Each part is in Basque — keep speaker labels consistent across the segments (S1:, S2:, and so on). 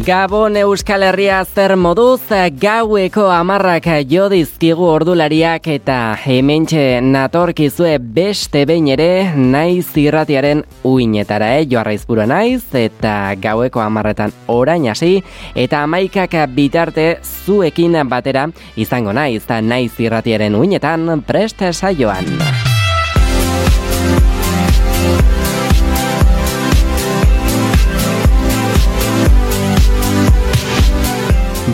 S1: Gabon Euskal Herria zer moduz gaueko amarrak jodizkigu ordulariak eta hementxe natorkizue beste behin ere naiz irratiaren uinetara, eh? joarraizpura naiz eta gaueko amarretan orain hasi eta amaikak bitarte zuekin batera izango naiz naiz irratiaren uinetan preste saioan.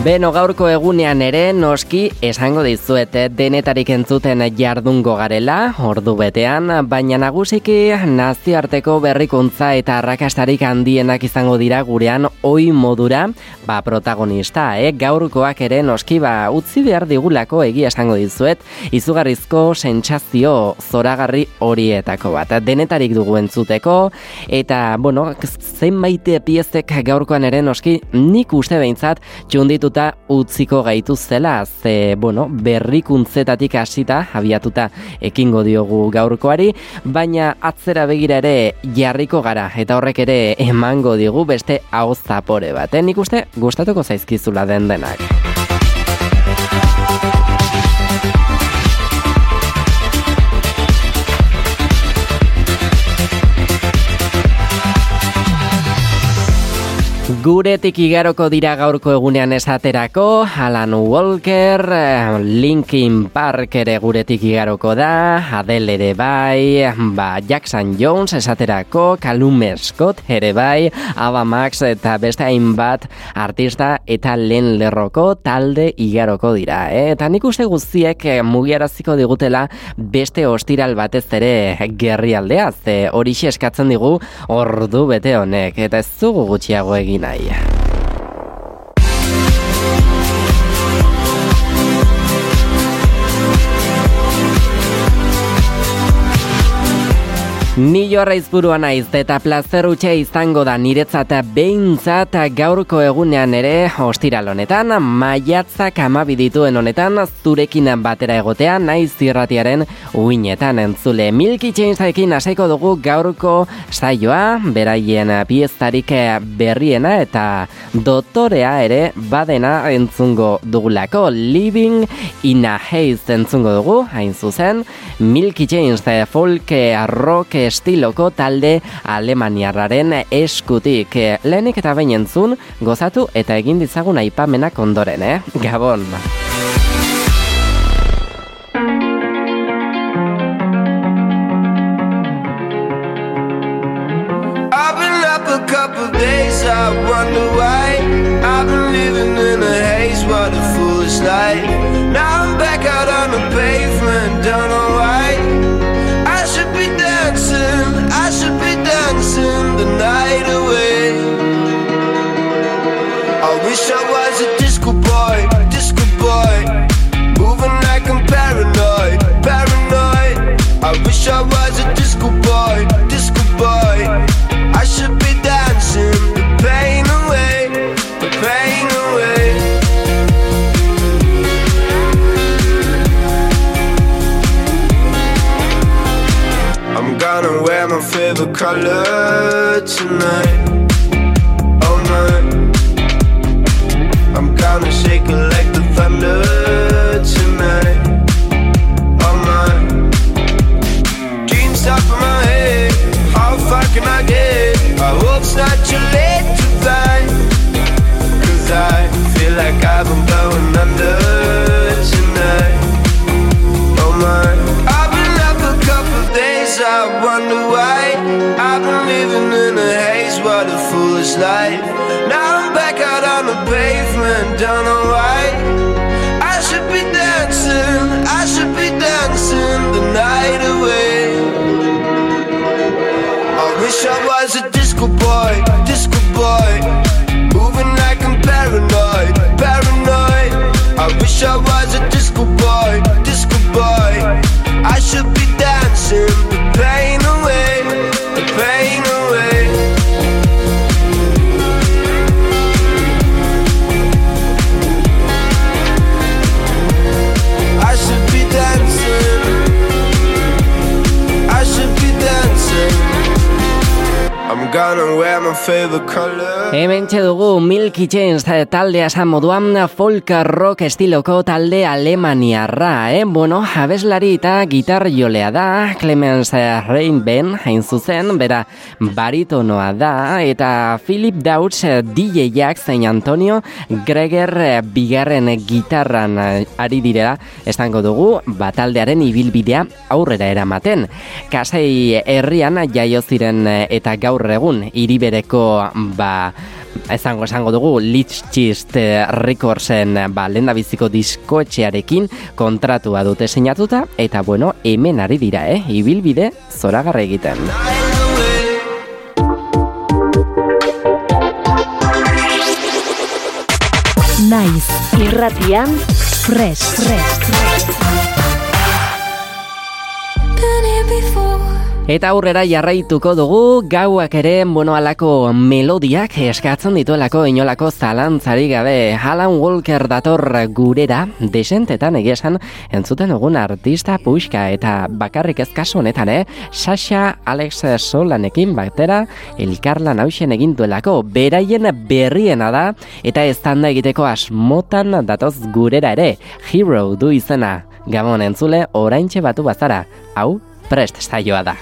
S1: Beno gaurko egunean ere noski esango dizuet denetarik entzuten jardungo garela, ordu betean, baina nagusiki nazioarteko berrikuntza eta arrakastarik handienak izango dira gurean oi modura ba, protagonista, eh? gaurkoak ere noski ba, utzi behar digulako egia esango dizuet, izugarrizko sentsazio zoragarri horietako bat. Denetarik dugu entzuteko, eta, bueno, zenbait piezek gaurkoan ere noski nik uste behintzat txunditu utziko gaitu zela, ze, bueno, berrikuntzetatik hasita abiatuta ekingo diogu gaurkoari, baina atzera begira ere jarriko gara, eta horrek ere emango digu beste hau zapore bat. Eh? Nik uste, gustatuko zaizkizula den denak. Guretik igaroko dira gaurko egunean esaterako, Alan Walker, eh, Linkin Park ere guretik igaroko da, Adele ere bai, ba Jackson Jones esaterako, Callum Scott ere bai, Ava Max eta beste hainbat artista eta lehen lerroko talde igaroko dira. Eh? Eta nik uste guztiek eh, mugiaraziko digutela beste ostiral batez ere gerri aldea, ze hori eskatzen digu ordu bete honek, eta ez zugu gutxiago egin nahi. Ni jorra izburua naiz eta plazer utxe izango da niretzat behintzat gaurko egunean ere ostiral honetan, maiatzak dituen honetan zurekin batera egotea naiz zirratiaren uinetan entzule. Milky Chainsaekin haseko dugu gaurko saioa, beraien pieztarik berriena eta dotorea ere badena entzungo dugulako. Living in a Haze entzungo dugu, hain zuzen, Milky Chains folk rock estiloko talde alemaniarraren eskutik. Lehenik eta bain entzun, gozatu eta egin ditzagun aipamenak ondoren, eh? Gabon! couple days I wonder why I've been living wish I was a disco boy, disco boy. I should be dancing the pain away, the pain away. I'm gonna wear my favorite color tonight. life. Now I'm back out on the pavement, don't know why. I should be
S2: dancing, I should be dancing the night away. I wish I was a disco boy.
S1: Hemen dugu Milky Chains taldea esan moduan folk rock estiloko talde alemaniarra, eh? Bueno, abeslari eta gitar jolea da, Clemens Reinben, hain zuzen, bera baritonoa da, eta Philip Dauts DJ-ak zein Antonio Greger bigarren gitarran ari direla, estango dugu, bataldearen ibilbidea aurrera eramaten. Kasei herrian jaio ziren eta gaur egun iribereko ba Ezango esango dugu Litchist Recordsen ba, lendabiziko diskoetxearekin kontratua dute sinatuta eta bueno, hemen ari dira, eh? Ibilbide zoragarra egiten.
S3: Naiz irratian fresh, fresh,
S1: Eta aurrera jarraituko dugu gauak ere bueno alako melodiak eskatzen dituelako inolako zalantzari gabe. Alan Walker dator gurera desentetan egesan entzuten dugun artista puxka eta bakarrik ez kasu honetan eh? Sasha Alex Solanekin batera elkarlan hausen egin duelako. Beraien berriena da eta eztanda egiteko asmotan datoz gurera ere. Hero du izena. Gabon entzule oraintxe batu bazara. Hau prest saioa da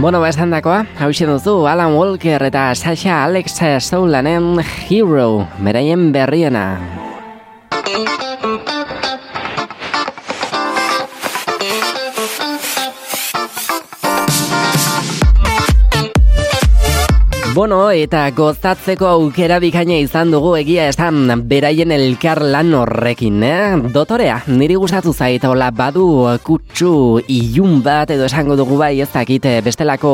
S1: Bueno, ba esan dakoa, hau duzu Alan Walker eta Sasha Alex Soulanen Hero, beraien berriena. Bueno, eta gozatzeko aukera bikaina izan dugu egia esan beraien elkar lan horrekin, eh? Dotorea, niri gustatu zait, hola badu kutsu ilun bat edo esango dugu bai ez dakit eh, bestelako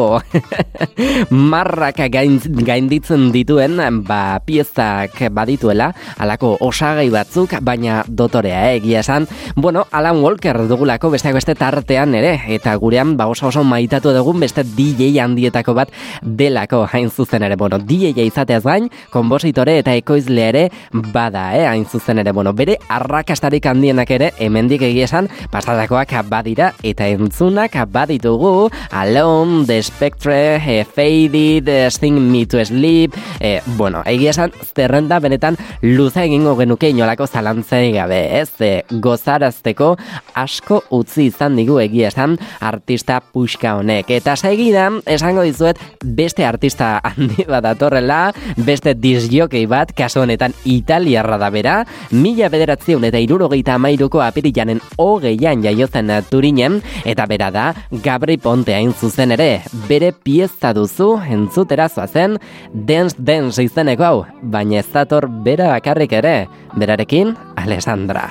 S1: marrak gain, gainditzen dituen, ba piezak badituela, alako osagai batzuk, baina dotorea, eh, egia esan. Bueno, Alan Walker dugulako besteak beste tartean ere, eta gurean ba oso oso maitatu dugun beste DJ handietako bat delako hain zuzen zuzen ere, bueno, DJ izateaz gain, konbositore eta ekoizle ere bada, eh, hain zuzen ere, bueno, bere arrakastarik handienak ere, hemendik egia esan, pasatakoak badira, eta entzunak baditugu, Alone, The Spectre, eh, Faded, eh, Sing Me to Sleep, eh, bueno, egia esan, zerrenda benetan luza egingo genuke inolako zalantzei gabe, ez, eh, gozarazteko asko utzi izan digu egia esan artista puxka honek. Eta segidan, esango dizuet, beste artista handi bat datorrela, beste disjokei bat, kasu honetan italiarra da bera, mila bederatziun eta irurogeita amairuko apirilanen hogeian jaiozen turinen, eta bera da, Gabri Ponte hain zuzen ere, bere pieza duzu entzutera zoazen, Dance Dance izeneko hau, baina ez dator bera bakarrik ere, berarekin, Alessandra.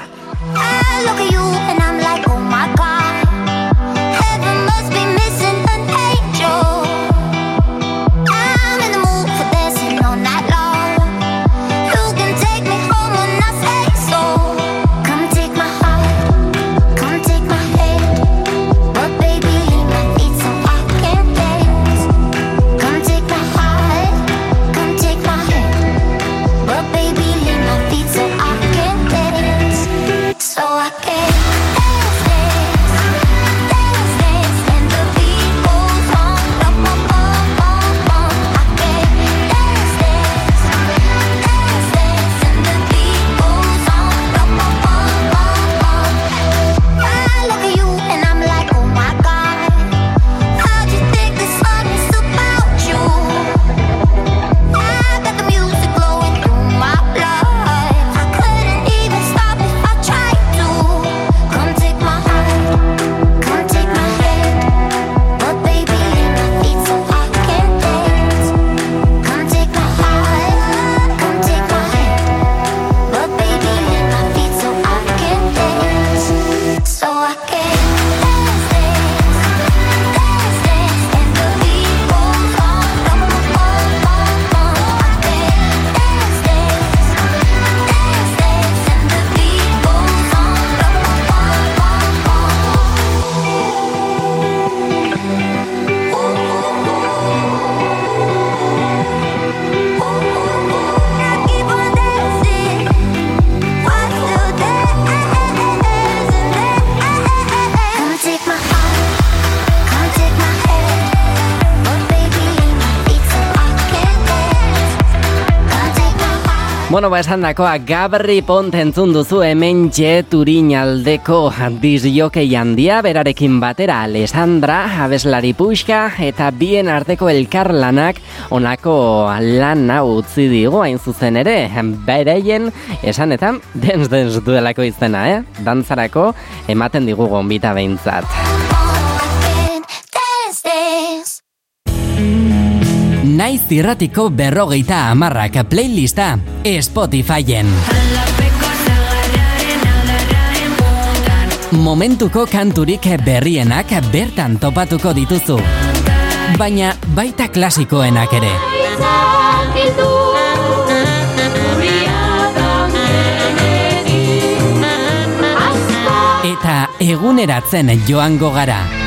S1: Bueno, ba esan dakoa, Gabri Ponte entzun duzu hemen turin aldeko disjokei handia, berarekin batera Alessandra, abeslari puxka, eta bien arteko elkarlanak onako lana utzi digu hain zuzen ere, bereien esanetan dens dens duelako izena, eh? Dantzarako ematen digu gonbita behintzat. Naiz irratiko berrogeita amarrak playlista Spotifyen. Momentuko kanturik berrienak bertan topatuko dituzu. Baina baita klasikoenak ere. Eta eguneratzen joango gara.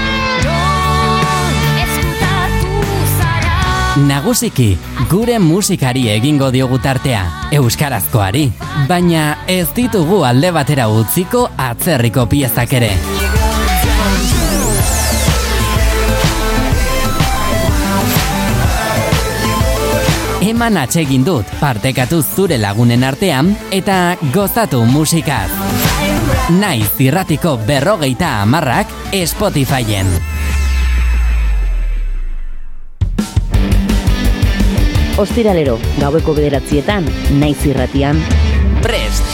S1: Nagusiki, gure musikari egingo diogu tartea, euskarazkoari. Baina ez ditugu alde batera utziko atzerriko piezak ere. Eman atsegin dut partekatu zure lagunen artean eta gozatu musikaz. Naiz irratiko berrogeita amarrak Spotifyen.
S4: Ostiralero, gaueko bederatzietan, naiz irratian,
S1: Prest!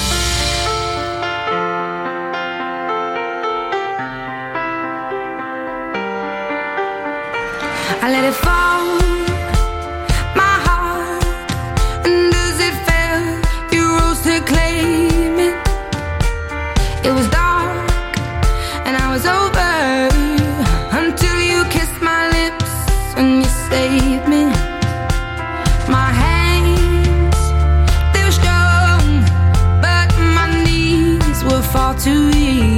S5: To eat.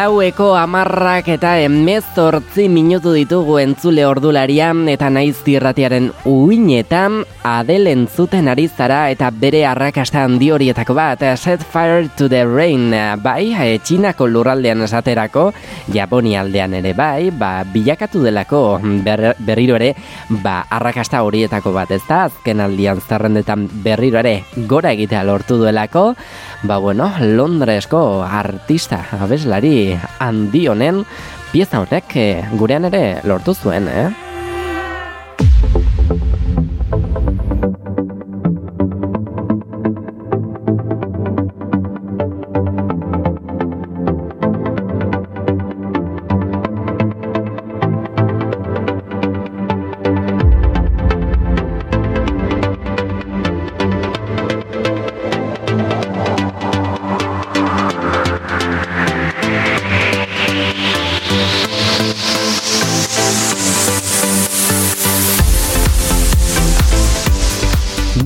S1: Gaueko amarrak eta emezortzi minutu ditugu entzule ordularian eta naiz tirratiaren uinetan Adel entzuten ari zara eta bere arrakasta handi horietako bat Set Fire to the Rain bai, e, Txinako lurraldean esaterako Japonia aldean ere bai, ba, bilakatu delako ber, berriro ere ba, arrakasta horietako bat ez da azken aldian zerrendetan berriro ere gora egitea lortu duelako ba bueno, Londresko artista abeslari handi honen pieza honek eh, gurean ere lortu zuen, eh?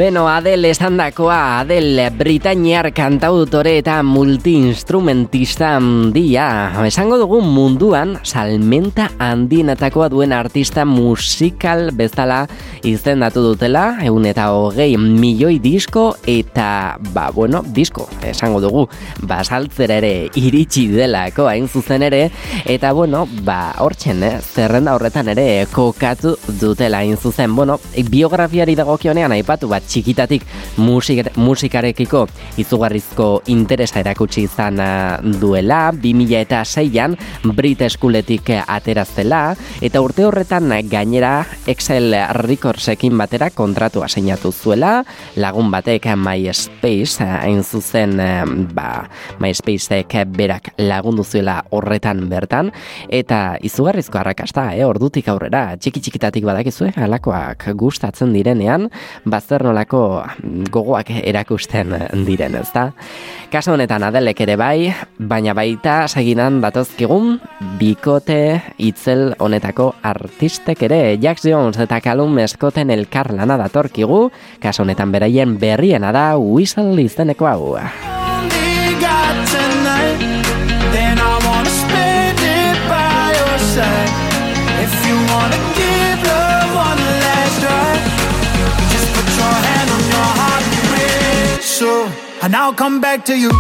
S1: Beno, Adel esandakoa, Adel Britainiar kantautore eta multiinstrumentista handia. Esango dugu munduan salmenta handienetakoa duen artista musikal bezala izendatu dutela, egun eta hogei milioi disko eta, ba, bueno, disko, esango dugu, ba, saltzera ere iritsi delako hain zuzen ere, eta, bueno, ba, hortzen, eh, zerrenda horretan ere kokatu dutela hain zuzen. Bueno, biografiari dagokionean aipatu bat txikitatik musik, musikarekiko izugarrizko interesa erakutsi izan ah, duela, 2000 eta seian Brit eskuletik ateraztela, eta urte horretan gainera Excel Recordsekin batera kontratua seinatu zuela, lagun batek MySpace, hain zuzen, eh, ba, MySpaceek berak lagundu zuela horretan bertan, eta izugarrizko arrakasta, eh, ordutik aurrera, txiki txikitatik badakizue, alakoak gustatzen direnean, bazer nolako gogoak erakusten diren, ezta? Kaso honetan adelek ere bai, baina baita seginan datozkigun bikote itzel honetako artistek ere Jax Jones eta Callum Scotten elkar lana datorkigu, kaso honetan beraien berriena da Whistle izeneko hau.
S6: And I'll come back to you.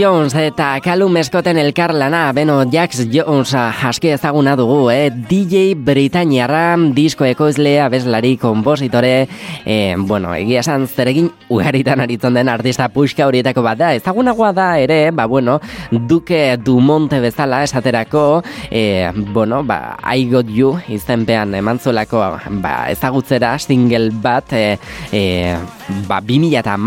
S1: Jones eta Callum Scotten elkarlana, beno, Jax Jones ah, aski ezaguna dugu, eh? DJ Britainiarra, disko ekoizlea, bezlari, kompositore, eh, bueno, egia esan zeregin ugaritan aritzen den artista puxka horietako bat da. Ezagunagoa da ere, ba, bueno, Duke Dumonte bezala esaterako, eh, bueno, ba, I Got You izenpean emantzolako, ba, ezagutzera single bat, eh, eh, ba, 2000 eta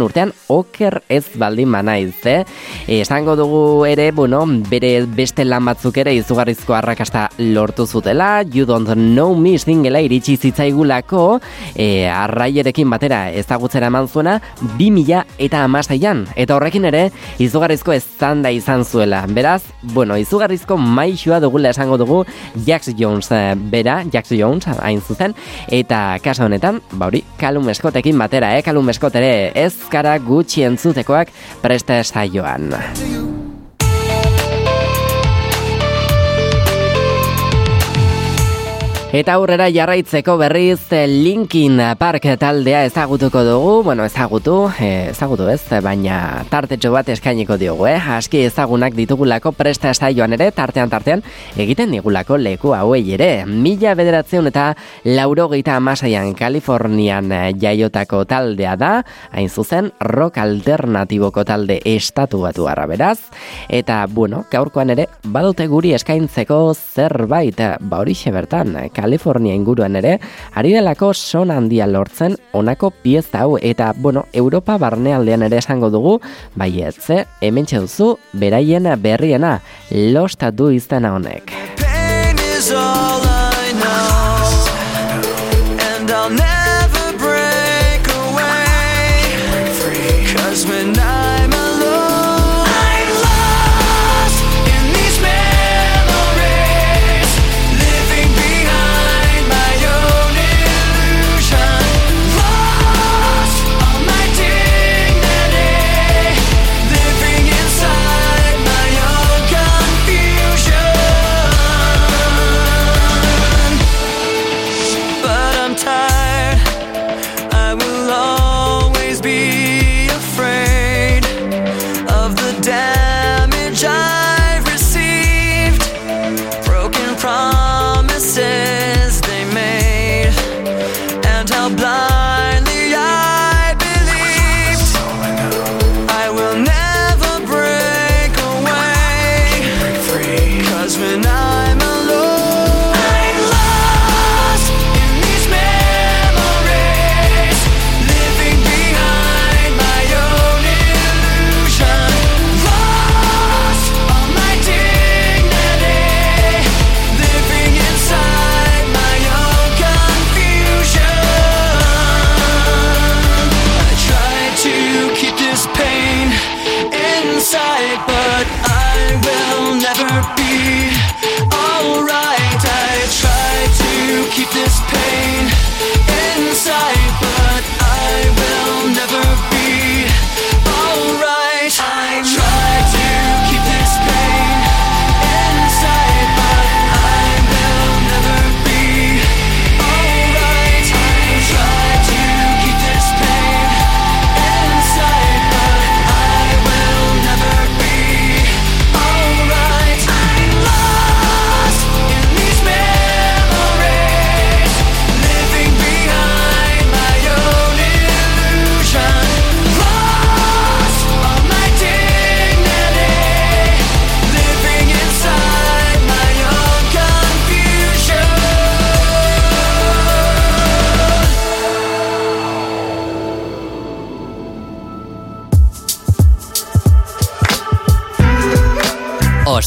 S1: urtean, oker ez baldin banaiz. ze. Esango dugu ere, bueno, bere beste lan batzuk ere izugarrizko arrakasta lortu zutela, You Don't Know Me singela iritsi zitzaigulako, e, arraierekin batera ezagutzera eman zuena, 2000 eta amaseian. Eta horrekin ere, izugarrizko eztanda izan zuela. Beraz, bueno, izugarrizko maixua dugula esango dugu Jax Jones eh, bera, Jax Jones hain zuzen, eta kasa honetan, ba hori, Kalum Scottekin batera, eh, Kalum Scott ere ez gara gutxi entzutekoak preste saioan. Eta aurrera jarraitzeko berriz eh, Linkin Park taldea ezagutuko dugu, bueno, ezagutu, eh, ezagutu ez, baina tartetxo bat eskainiko diogu, eh? Aski ezagunak ditugulako presta saioan ere, tartean tartean, egiten digulako leku hauei ere. Mila bederatzeun eta laurogeita amasaian Kalifornian eh, jaiotako taldea da, hain zuzen, rock alternatiboko talde estatu batu beraz. Eta, bueno, gaurkoan ere, badute guri eskaintzeko zerbait, ba horixe bertan, Kalifornia inguruan ere, ari delako son handia lortzen honako pieza hau eta, bueno, Europa barnealdean ere esango dugu, baietze, hemen duzu beraien berriena, losta du izena honek.
S7: Pain is all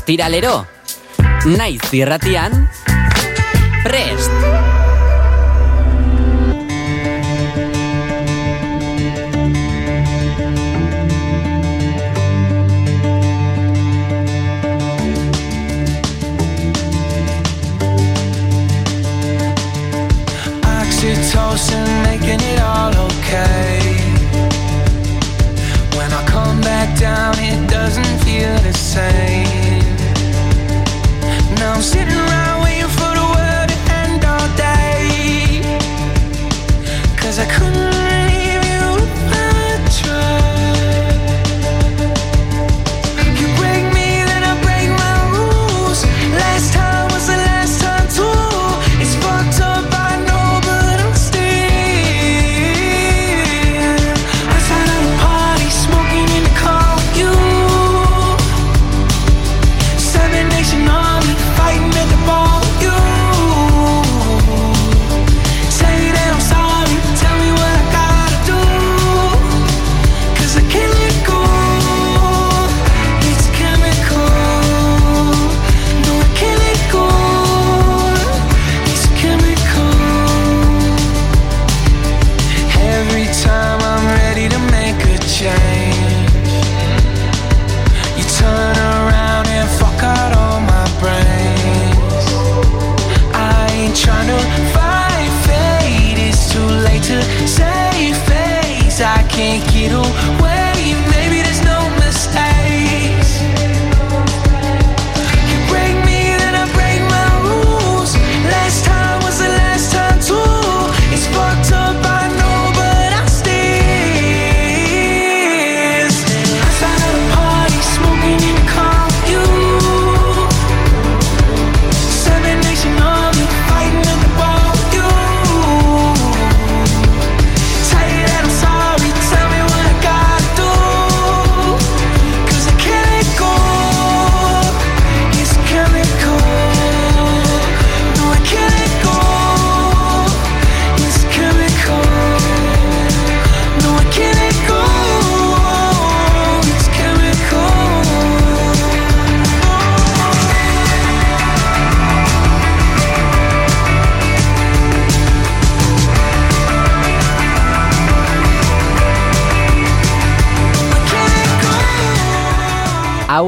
S1: Ostiralero, naiz irratian, prest!
S7: Oxytocin making it all okay. When I come back down, it doesn't feel the same. I'm sitting around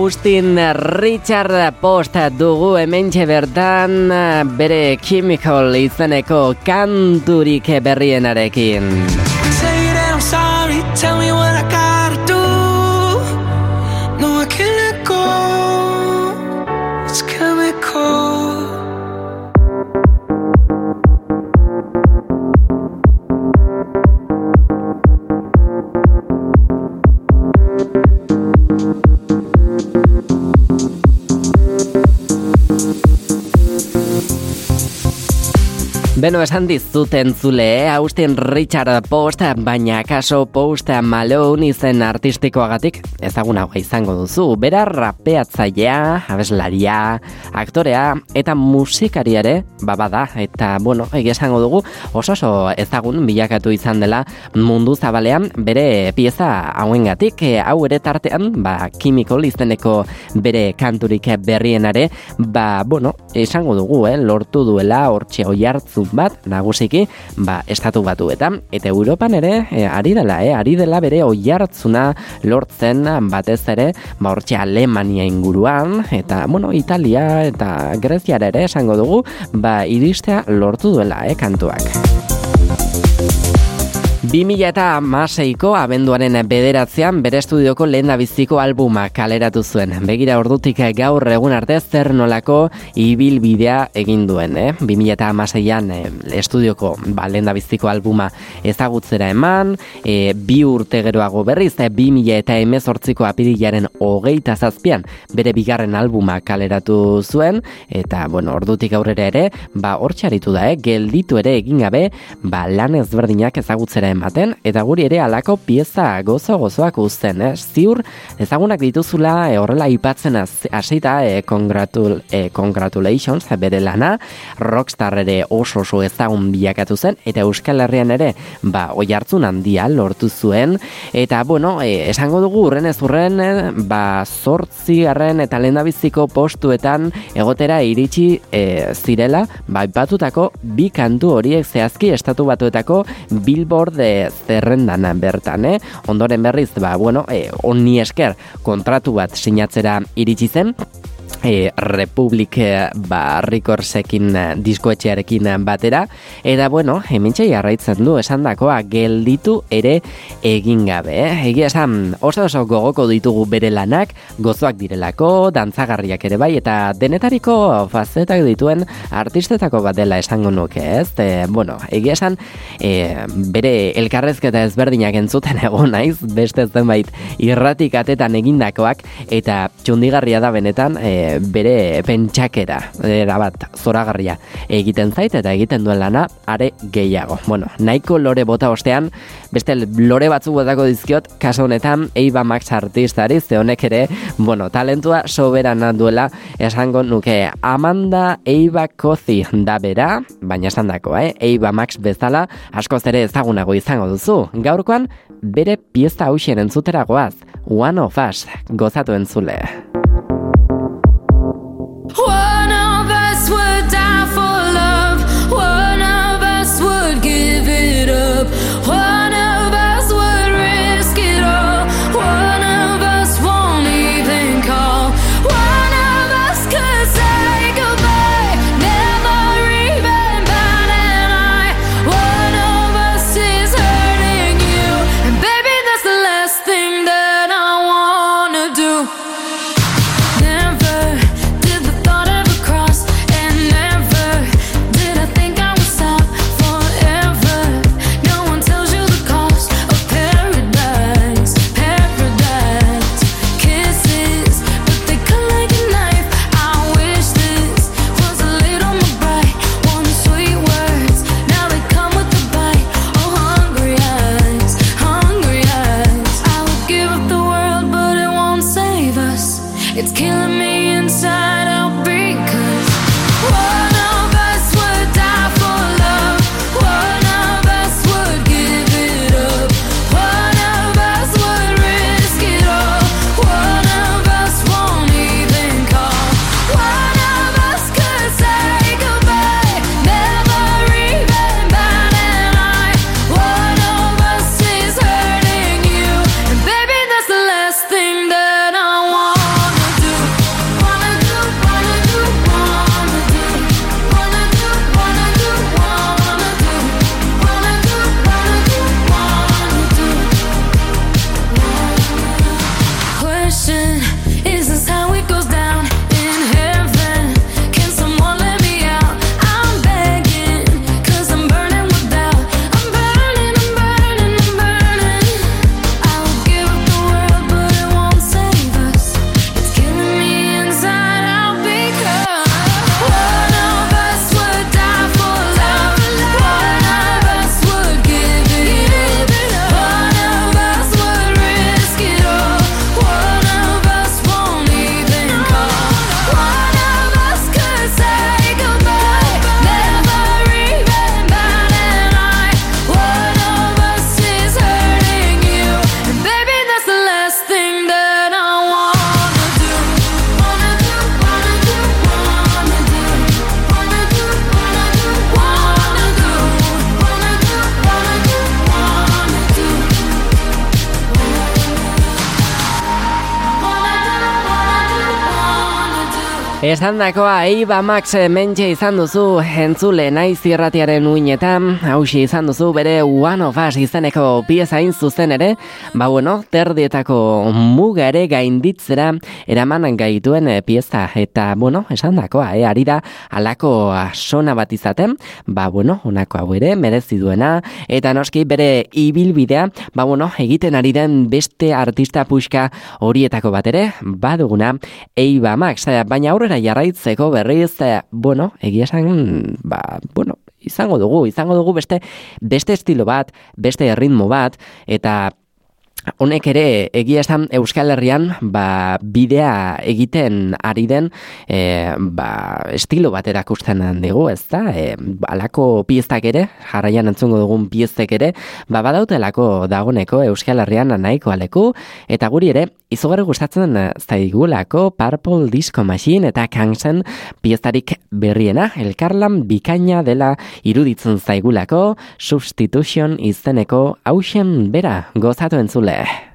S1: Austin Richard Post dugu hementxe bertan bere Chemical izeneko kanturik berrienarekin.
S7: You that I'm sorry, tell me
S1: Beno, esan dizuten zule, eh? Austin Richard Post, baina kaso Post Malone izen artistikoagatik ezagunagoa izango duzu. Bera rapeatzailea, abeslaria, aktorea eta musikari ere, babada, eta bueno, esango dugu, oso oso ezagun bilakatu izan dela mundu zabalean bere pieza hauengatik, eh, hau ere tartean, ba, Chemical izeneko bere kanturik berrienare, ba, bueno, esango dugu, eh, lortu duela hortxe oi hartzun bat, nagusiki, ba, estatu batuetan, eta Europan ere, e, ari dela, eh, ari dela bere oi hartzuna lortzen batez ere, ba, hortxe Alemania inguruan, eta, bueno, Italia eta Greziara ere esango dugu, ba, iristea lortu duela, eh, kantuak. 2000 eta amaseiko abenduaren bederatzean bere estudioko lehen biziko albuma kaleratu zuen. Begira ordutik gaur egun arte zer nolako ibilbidea egin duen. Eh? 2000 eta amaseian eh, estudioko ba, lehen biziko albuma ezagutzera eman, eh, bi urte geroago berriz, eh, 2000 eta emezortziko apirilaren hogeita zazpian bere bigarren albuma kaleratu zuen, eta bueno, ordutik aurrera ere, ba, hortxaritu da, eh? gelditu ere egin gabe, ba, lan ezberdinak ezagutzera ematen, eta guri ere alako pieza gozo gozoak uzten, eh? ziur ezagunak dituzula e, horrela aipatzen hasita e, congratul, e, congratulations bere lana, rockstar ere oso oso ezagun bilakatu zen, eta Euskal Herrian ere, ba, oi hartzun handia lortu zuen, eta bueno, e, esango dugu urren ez urren, e, ba, zortzi garren eta lehendabiziko postuetan egotera iritsi e, zirela, ba, aipatutako bi kantu horiek zehazki estatu batuetako Billboard e, zerrendan bertan, eh? Ondoren berriz, ba, bueno, e, onni esker kontratu bat sinatzera iritsi zen, e, Republic e, ba, Recordsekin e, diskoetxearekin batera eta bueno, hementxe jarraitzen du esandakoa gelditu ere egin gabe, eh? egia esan oso oso gogoko ditugu bere lanak gozoak direlako, dantzagarriak ere bai eta denetariko fazetak dituen artistetako bat dela esango nuke, ez? E, bueno, egia esan e, bere elkarrezketa ezberdinak entzuten egon naiz, beste zenbait irratik atetan egindakoak eta txundigarria da benetan e, bere pentsakera era bat zoragarria egiten zait eta egiten duen lana are gehiago. Bueno, nahiko lore bota ostean, beste lore batzuk botako dizkiot, kaso honetan Eiba Max artistari, ze honek ere, bueno, talentua soberana duela esango nuke Amanda Eiba Kozi da bera, baina esan dako, eh? Eiba Max bezala askoz ere ezagunago izango duzu. Gaurkoan, bere pieza hausen entzutera goaz, One of Us, gozatu entzule.
S8: One
S1: Esan dakoa, Eiba Max mentxe izan duzu entzule naiz irratiaren uinetan, hausi izan duzu bere One of Us izeneko pieza hain zuzen ere, ba bueno, terdietako muga ere gainditzera eraman gaituen eh, pieza, eta bueno, esan dakoa, eh, ari da alako sona bat izaten, ba bueno, honako hau ere, merezi duena, eta noski bere ibilbidea, ba bueno, egiten ari den beste artista puxka horietako bat ere, baduguna, Eiba Max, baina aurrera jarraitzeko berriz, eh, bueno, egia esan, ba, bueno, izango dugu, izango dugu beste, beste estilo bat, beste ritmo bat, eta Honek ere egia esan Euskal Herrian ba, bidea egiten ari den e, ba, estilo bat erakusten digu, ez da? E, alako piezak ere, jarraian entzungo dugun piezek ere, ba, badautelako dagoneko Euskal Herrian nahiko aleku, eta guri ere, izugarri gustatzen zaigulako Purple Disco Machine eta Kangsen pieztarik berriena, elkarlan bikaina dela iruditzen zaigulako, Substitution izeneko hausen bera gozatu entzule.
S7: Am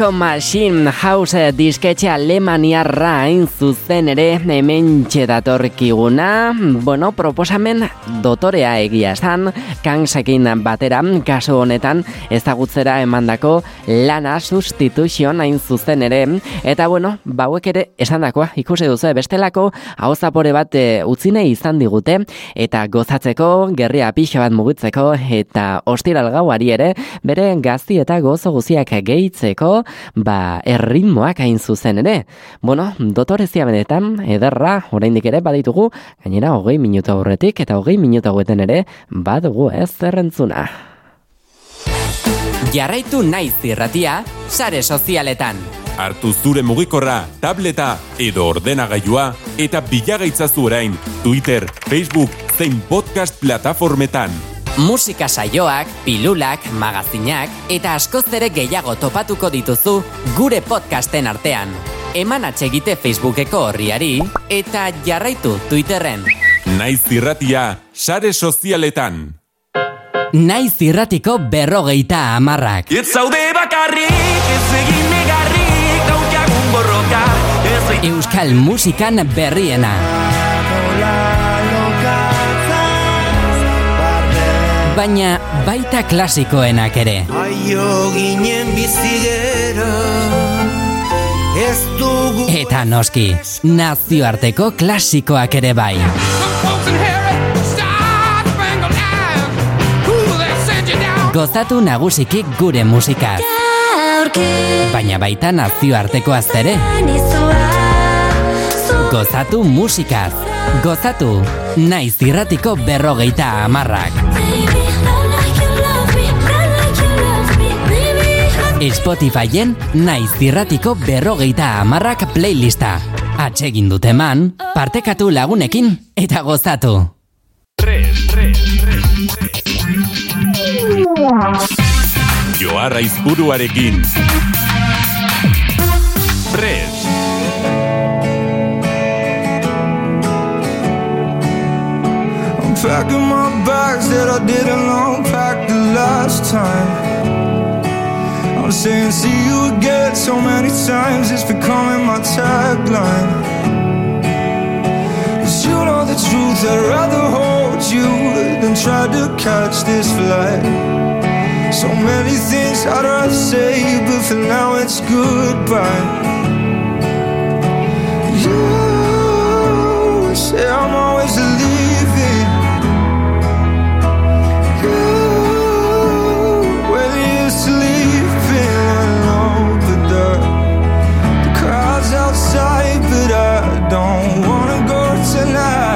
S1: Disco Machine House disketxe alemaniarra hain zuzen ere hemen datorkiguna. Bueno, proposamen dotorea egia esan, kansekin batera, kasu honetan ezagutzera emandako lana substitution hain zuzen ere. Eta bueno, bauek ere esandakoa ikusi duzu, bestelako hau zapore bat e, utzine izan digute, eta gozatzeko, gerria pixo bat mugitzeko, eta ostiral gauari ere, bere gazti eta gozo guziak gehitzeko, ba, erritmoak hain zuzen ere. Bueno, dotorezia benetan, ederra, oraindik ere baditugu, gainera hogei minutu aurretik, eta hogei minutu hauetan ere, badugu ez zerrentzuna.
S9: Jarraitu naiz irratia, sare sozialetan.
S10: Hartu zure mugikorra, tableta edo ordenagailua eta bilagaitzazu orain Twitter, Facebook zein podcast plataformetan.
S9: Musika saioak, pilulak, magazinak eta askoz ere gehiago topatuko dituzu gure podcasten artean. Eman atsegite Facebookeko horriari eta jarraitu Twitterren.
S10: Naiz irratia, sare sozialetan.
S9: Naiz irratiko berrogeita amarrak.
S7: Ez zaude bakarrik, ez egin negarrik, daukagun borroka, ez
S9: Euskal musikan berriena. Baina baita klasikoenak ere.
S7: Aio ginen bizigera, ez dugu
S9: Eta noski, nazioarteko klasikoak ere bai. Gozatu nagusiki gure musikaz. Baina baita nazioarteko aztere. Gozatu musikaz. Gozatu, naiz irratiko berrogeita amarrak. Spotifyen naiz irratiko berrogeita amarrak playlista. Atsegin dute man, partekatu lagunekin eta gozatu.
S10: Joarra izburuarekin. Fresh.
S2: I'm packing my bags that I didn't unpack the last time. I'm saying see you again so many times, it's becoming my tagline. Cause you know the truth, I'd rather hold you than try to catch this flight. So many things I'd rather say, but for now it's goodbye. You say I'm always leaving. You, when you're sleeping alone, but the, the crowd's outside, but I don't wanna go tonight.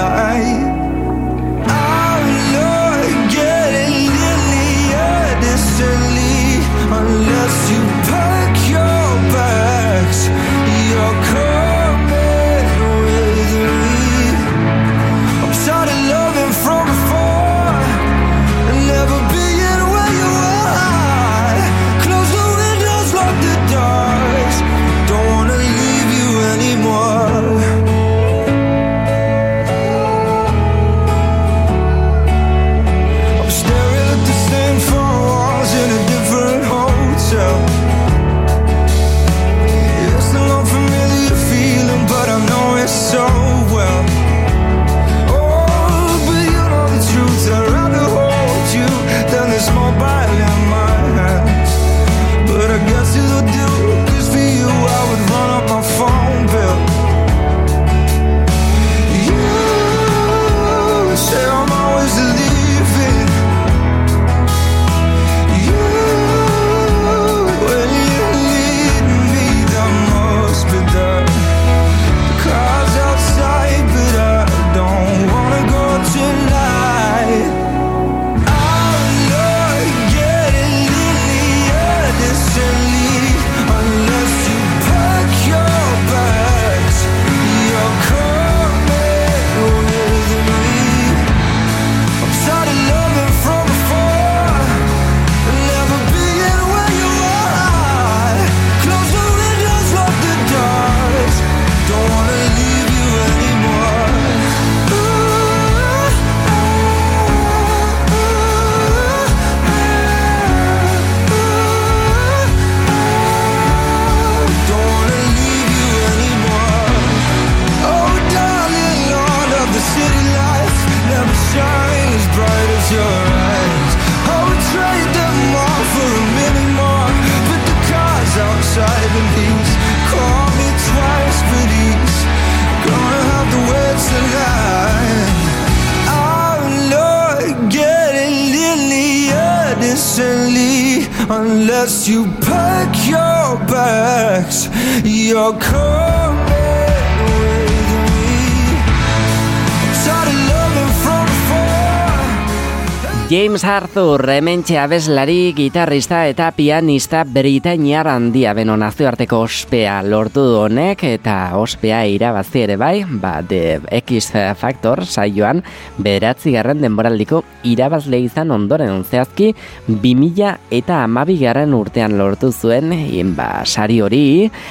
S1: Arthur, hementxe abeslari, gitarrista eta pianista britainiar handia beno nazioarteko ospea lortu du honek eta ospea irabazi ere bai, ba, The X Factor saioan bederatzi garren denboraldiko irabazle izan ondoren zehazki 2000 eta amabi garren urtean lortu zuen in, ba, sari hori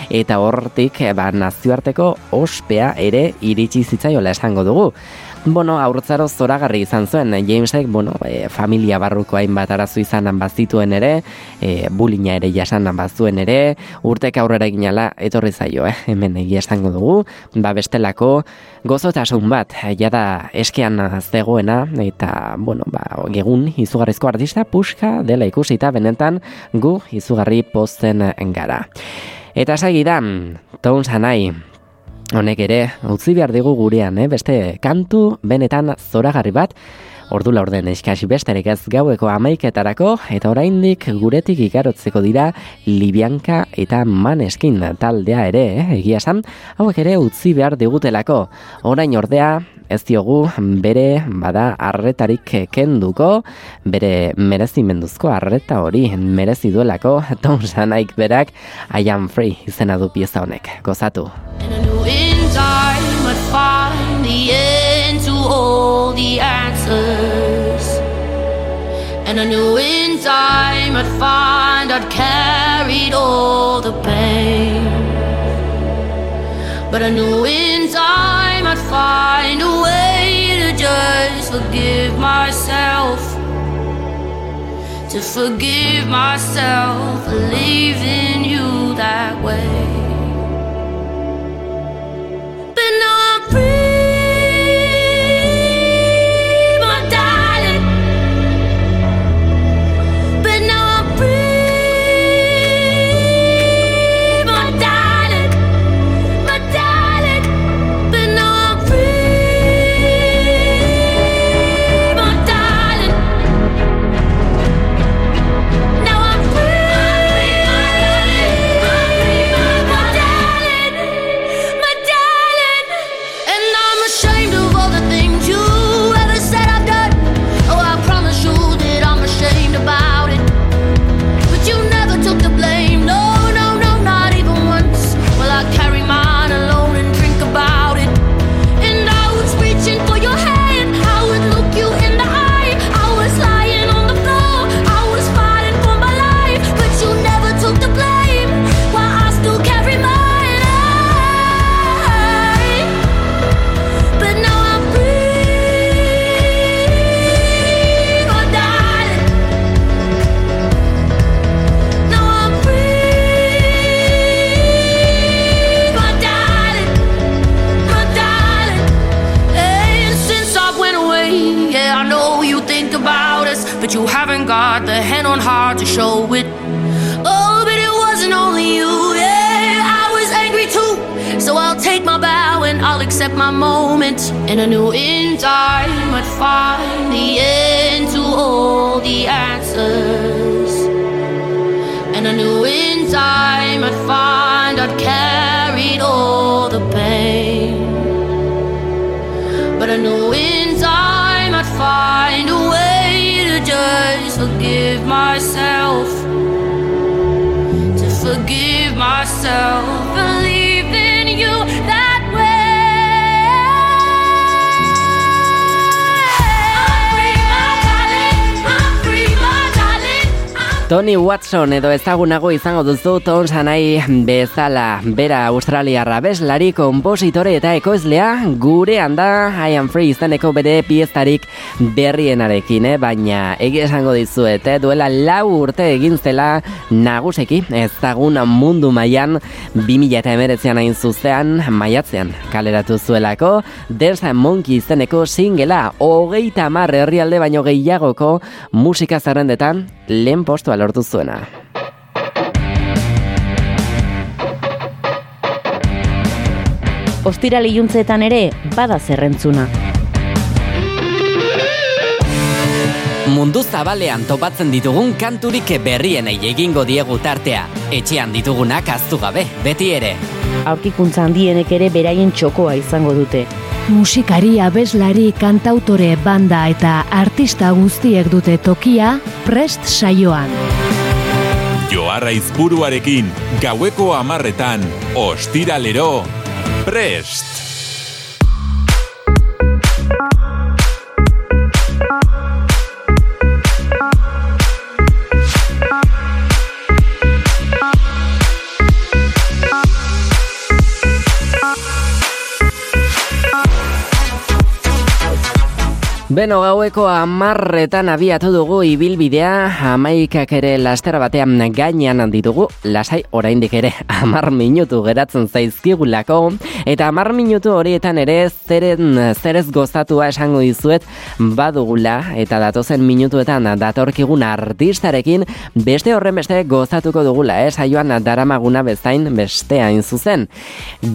S1: eta hortik ba, nazioarteko ospea ere iritsi zitzaiola esango dugu. Bueno, aurtzaro zoragarri izan zuen, Jamesek, bueno, e, familia barruko hainbat arazo izan bazituen ere, e, bulina ere jasan bazuen ere, urtek aurrera ginala, etorri zaio, eh? hemen egia esango dugu, ba bestelako gozotasun bat, jada eskean zegoena, eta, bueno, ba, egun izugarrizko artista puska dela ikusita benetan gu izugarri posten gara. Eta segidan, Tones Anai, honek ere, utzi behar digu gurean, eh? beste kantu benetan zoragarri bat, Ordu laurden eskasi besterik ez gaueko amaiketarako eta oraindik guretik ikarotzeko dira Libianka eta Maneskin taldea ere, eh? egia esan, hauek ere utzi behar digutelako. Orain ordea, ez diogu bere bada arretarik kenduko, bere merezimenduzko arreta hori merezi duelako Tom Sanaik berak I am free izena du pieza honek. Gozatu.
S8: And I knew in time I'd find I'd carried all the pain. But I knew in time I'd find a way to just forgive myself. To forgive myself for leaving you that way.
S1: Tony Watson edo ezagunago izango duzu Tom Sanai bezala bera australiarra bezlari, kompositore eta ekoizlea gure handa I am free izeneko bere pieztarik berrienarekin, eh? baina egia esango dizuet, eh? duela lau urte egin zela naguseki ezagun mundu mailan 2000 eta emeretzean hain zuzean maiatzean kaleratu zuelako Dance Monkey izeneko singela hogeita hamar herrialde baino gehiagoko musika zerrendetan lehen postua lortu zuena.
S4: Ostiral iluntzeetan ere bada zerrentzuna.
S9: Mundu zabalean topatzen ditugun kanturik berrienei egingo diegu tartea. Etxean ditugunak aztu gabe, beti ere.
S4: Aurkikuntza handienek ere beraien txokoa izango dute.
S3: Musikari, abeslari, kantautore, banda eta artista guztiek dute tokia prest saioan.
S10: Joarra izburuarekin, gaueko amarretan, ostiralero, prest!
S1: Beno gaueko amarretan abiatu dugu ibilbidea, amaikak ere lastera batean gainean ditugu, lasai oraindik ere amar minutu geratzen zaizkigulako, eta amar minutu horietan ere zeren, zerez gozatua esango dizuet badugula, eta datozen minutuetan datorkigun artistarekin, beste horren beste gozatuko dugula, eh? saioan daramaguna bezain beste hain zuzen.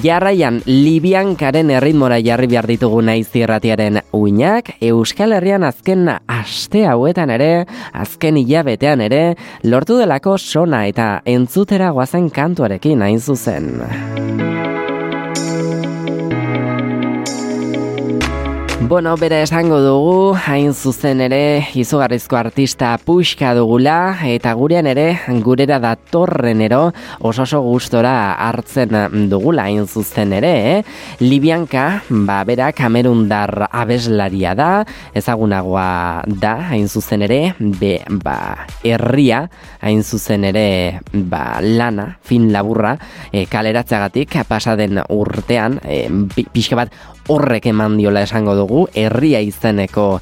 S1: Jarraian, Libiankaren erritmora jarri behar ditugu naiz irratiaren uinak, Euskal Herrian azken aste hauetan ere, azken hilabetean ere, lortu delako sona eta entzutera goazen kantuarekin hain zuzen. Bueno, bere esango dugu, hain zuzen ere, izugarrizko artista puxka dugula, eta gurean ere, gurera datorrenero oso oso gustora hartzen dugula, hain zuzen ere, eh? Libianka, ba, bera, kamerundar abeslaria da, ezagunagoa da, hain zuzen ere, be, ba, herria, hain zuzen ere, ba, lana, fin laburra, e, kaleratzeagatik, pasaden urtean, e, pi- pixka bat, horrek eman diola esango dugu, herria izeneko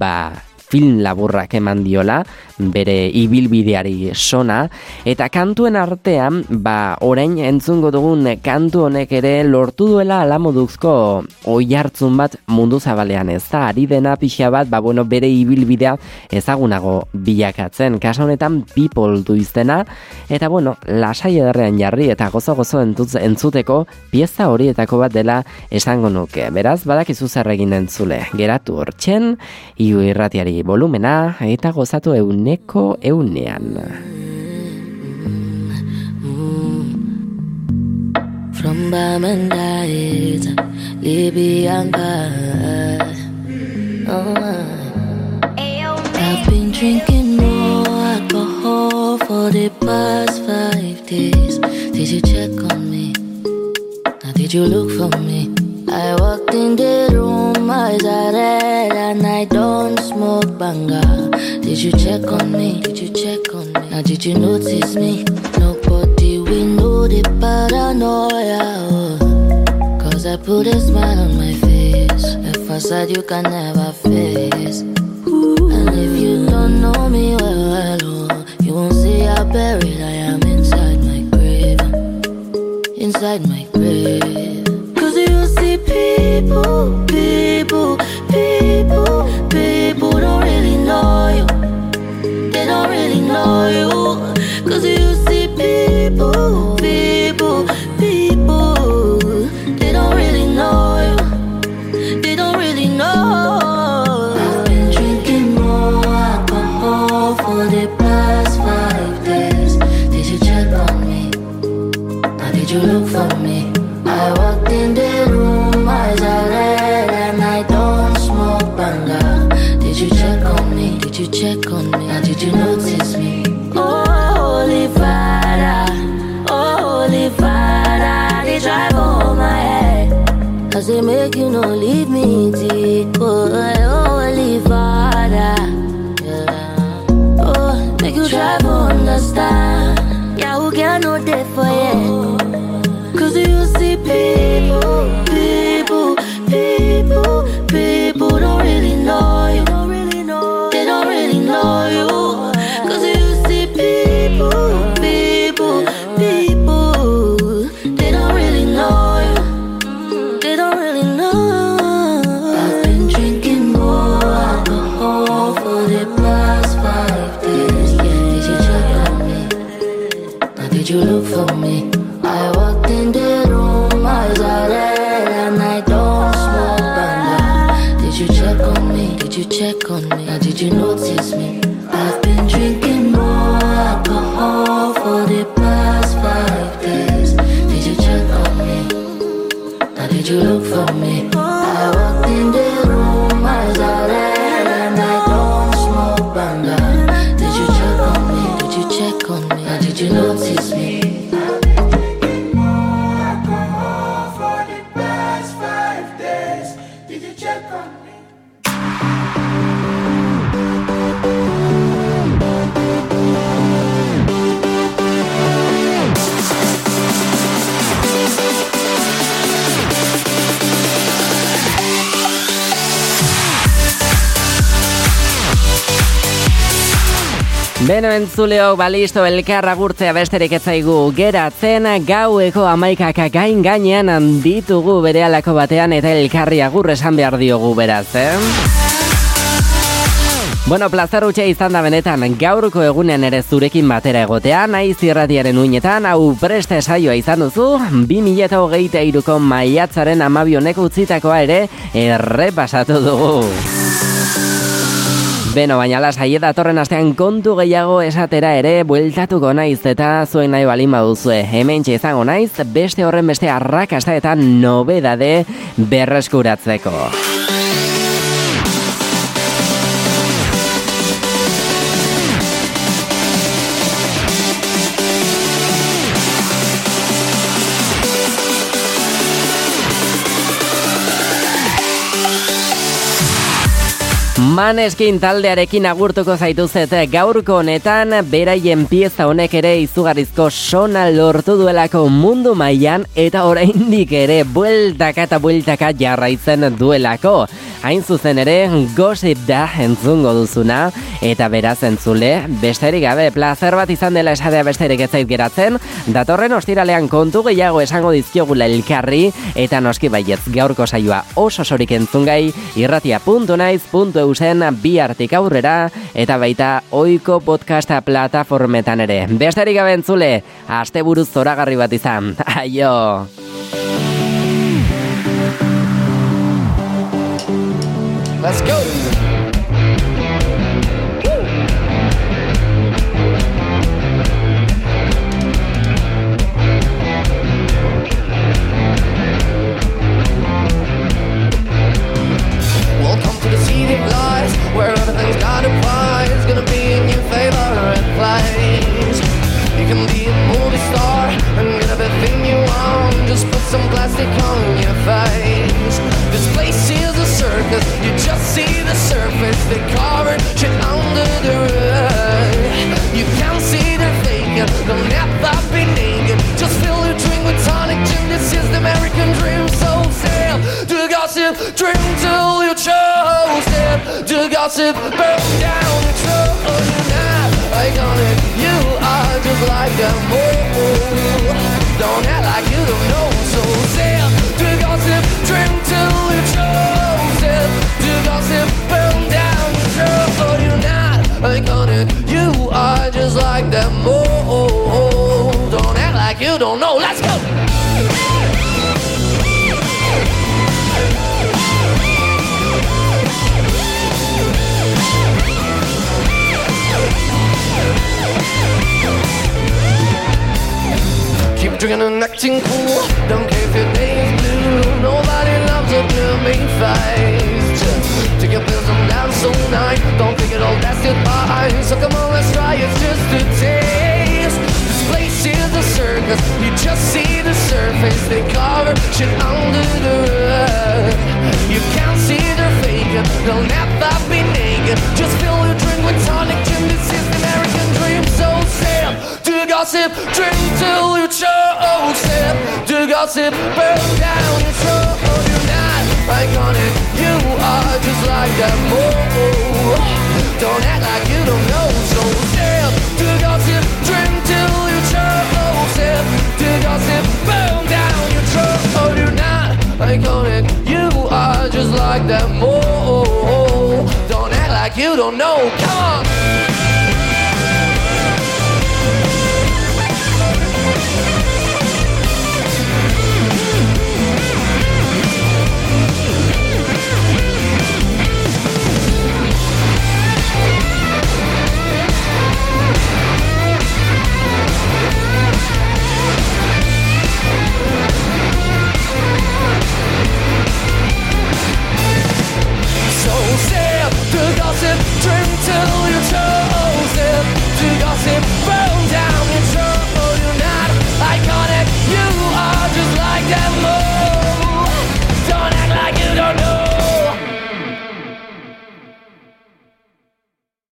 S1: ba, film laburrak eman diola, bere ibilbideari sona, eta kantuen artean, ba, orain entzungo dugun kantu honek ere lortu duela alamoduzko oi hartzun bat mundu zabalean ez da, ari dena pixa bat, ba, bueno, bere ibilbidea ezagunago bilakatzen, kasa honetan people du izena, eta bueno, lasai ederrean jarri eta gozo-gozo entzuteko pieza horietako bat dela esango nuke. Beraz, badakizu zer entzule. Geratu hortzen, iu irratiari volumena eta gozatu euneko eunean.
S11: From Bamandai to Libyanka. Oh, I've been drinking more alcohol for the past five days. Did you check on me? Now did you look for me? I walked in the room, eyes are red, and I don't smoke banga. Did you check on me? Did you check on me? Now did you notice me? Nobody will know the paranoia. oh. Cause I put a smile on my face, a facade you can never face. Check on me? Now did you notice me?
S1: Beno entzuleo balisto elkarra gurtzea besterik ez zaigu geratzen gaueko amaikak gain gainean handitugu bere alako batean eta elkarri agur esan behar diogu beraz, eh? Bueno, plazer utxe izan da benetan gaurko egunean ere zurekin batera egotea, naiz irratiaren uinetan, hau preste saioa izan duzu, 2008ko maiatzaren amabionek utzitakoa ere errepasatu dugu. Beno, baina lasai datorren astean kontu gehiago esatera ere bueltatuko naiz eta zuen nahi balin baduzue. Hemen izango naiz beste horren beste arrakasta eta nobedade berreskuratzeko. Maneskin taldearekin agurtuko zaituzet gaurko honetan beraien pieza honek ere izugarrizko sona lortu duelako mundu mailan eta oraindik ere bueltaka eta bueltaka jarraitzen duelako. Hain zuzen ere gossip da entzungo duzuna eta beraz entzule besterik gabe plazer bat izan dela esatea besterik ez zait geratzen datorren ostiralean kontu gehiago esango dizkiogula elkarri eta noski baietz gaurko saioa oso sorik entzungai irratia.naiz.eusen bi artik aurrera eta baita oiko podcasta plataformetan ere. Besterik gabe entzule, aste buruz zoragarri bat izan. Aio!
S7: Let's go. See the surface. They covered shit under the rug. You can't see they're. They'll never be naked. Just fill your drink with tonic gin. This is the American dream. So to the gossip. Drink till you choke. Sail to the gossip. Burn down the truck. You're not iconic. You are just like a mole. Don't act like you don't know. Just like that mole. Don't act like you don't know. Let's go. Keep drinking and acting cool. Don't care if your day is blue. Nobody loves a gloomy face. Take your pills and dance all night. Don't think it'll last goodbye. So come. It's just a taste. This place is a circus. You just see the surface. They cover shit under the rug. You can't see they're. They'll never be naked. Just fill your drink with tonic gin. This is the American dream. So to the gossip. Drink till you choke. To the gossip. Burn down your throat. You're not iconic. You are just like that mole. Don't act like you don't know. So sail to gossip. Drink till you choke. Sail to the gossip. Burn down your throat. Oh, You're not iconic. You are just like that mole. Don't act like you don't know. Come on. to dream till you're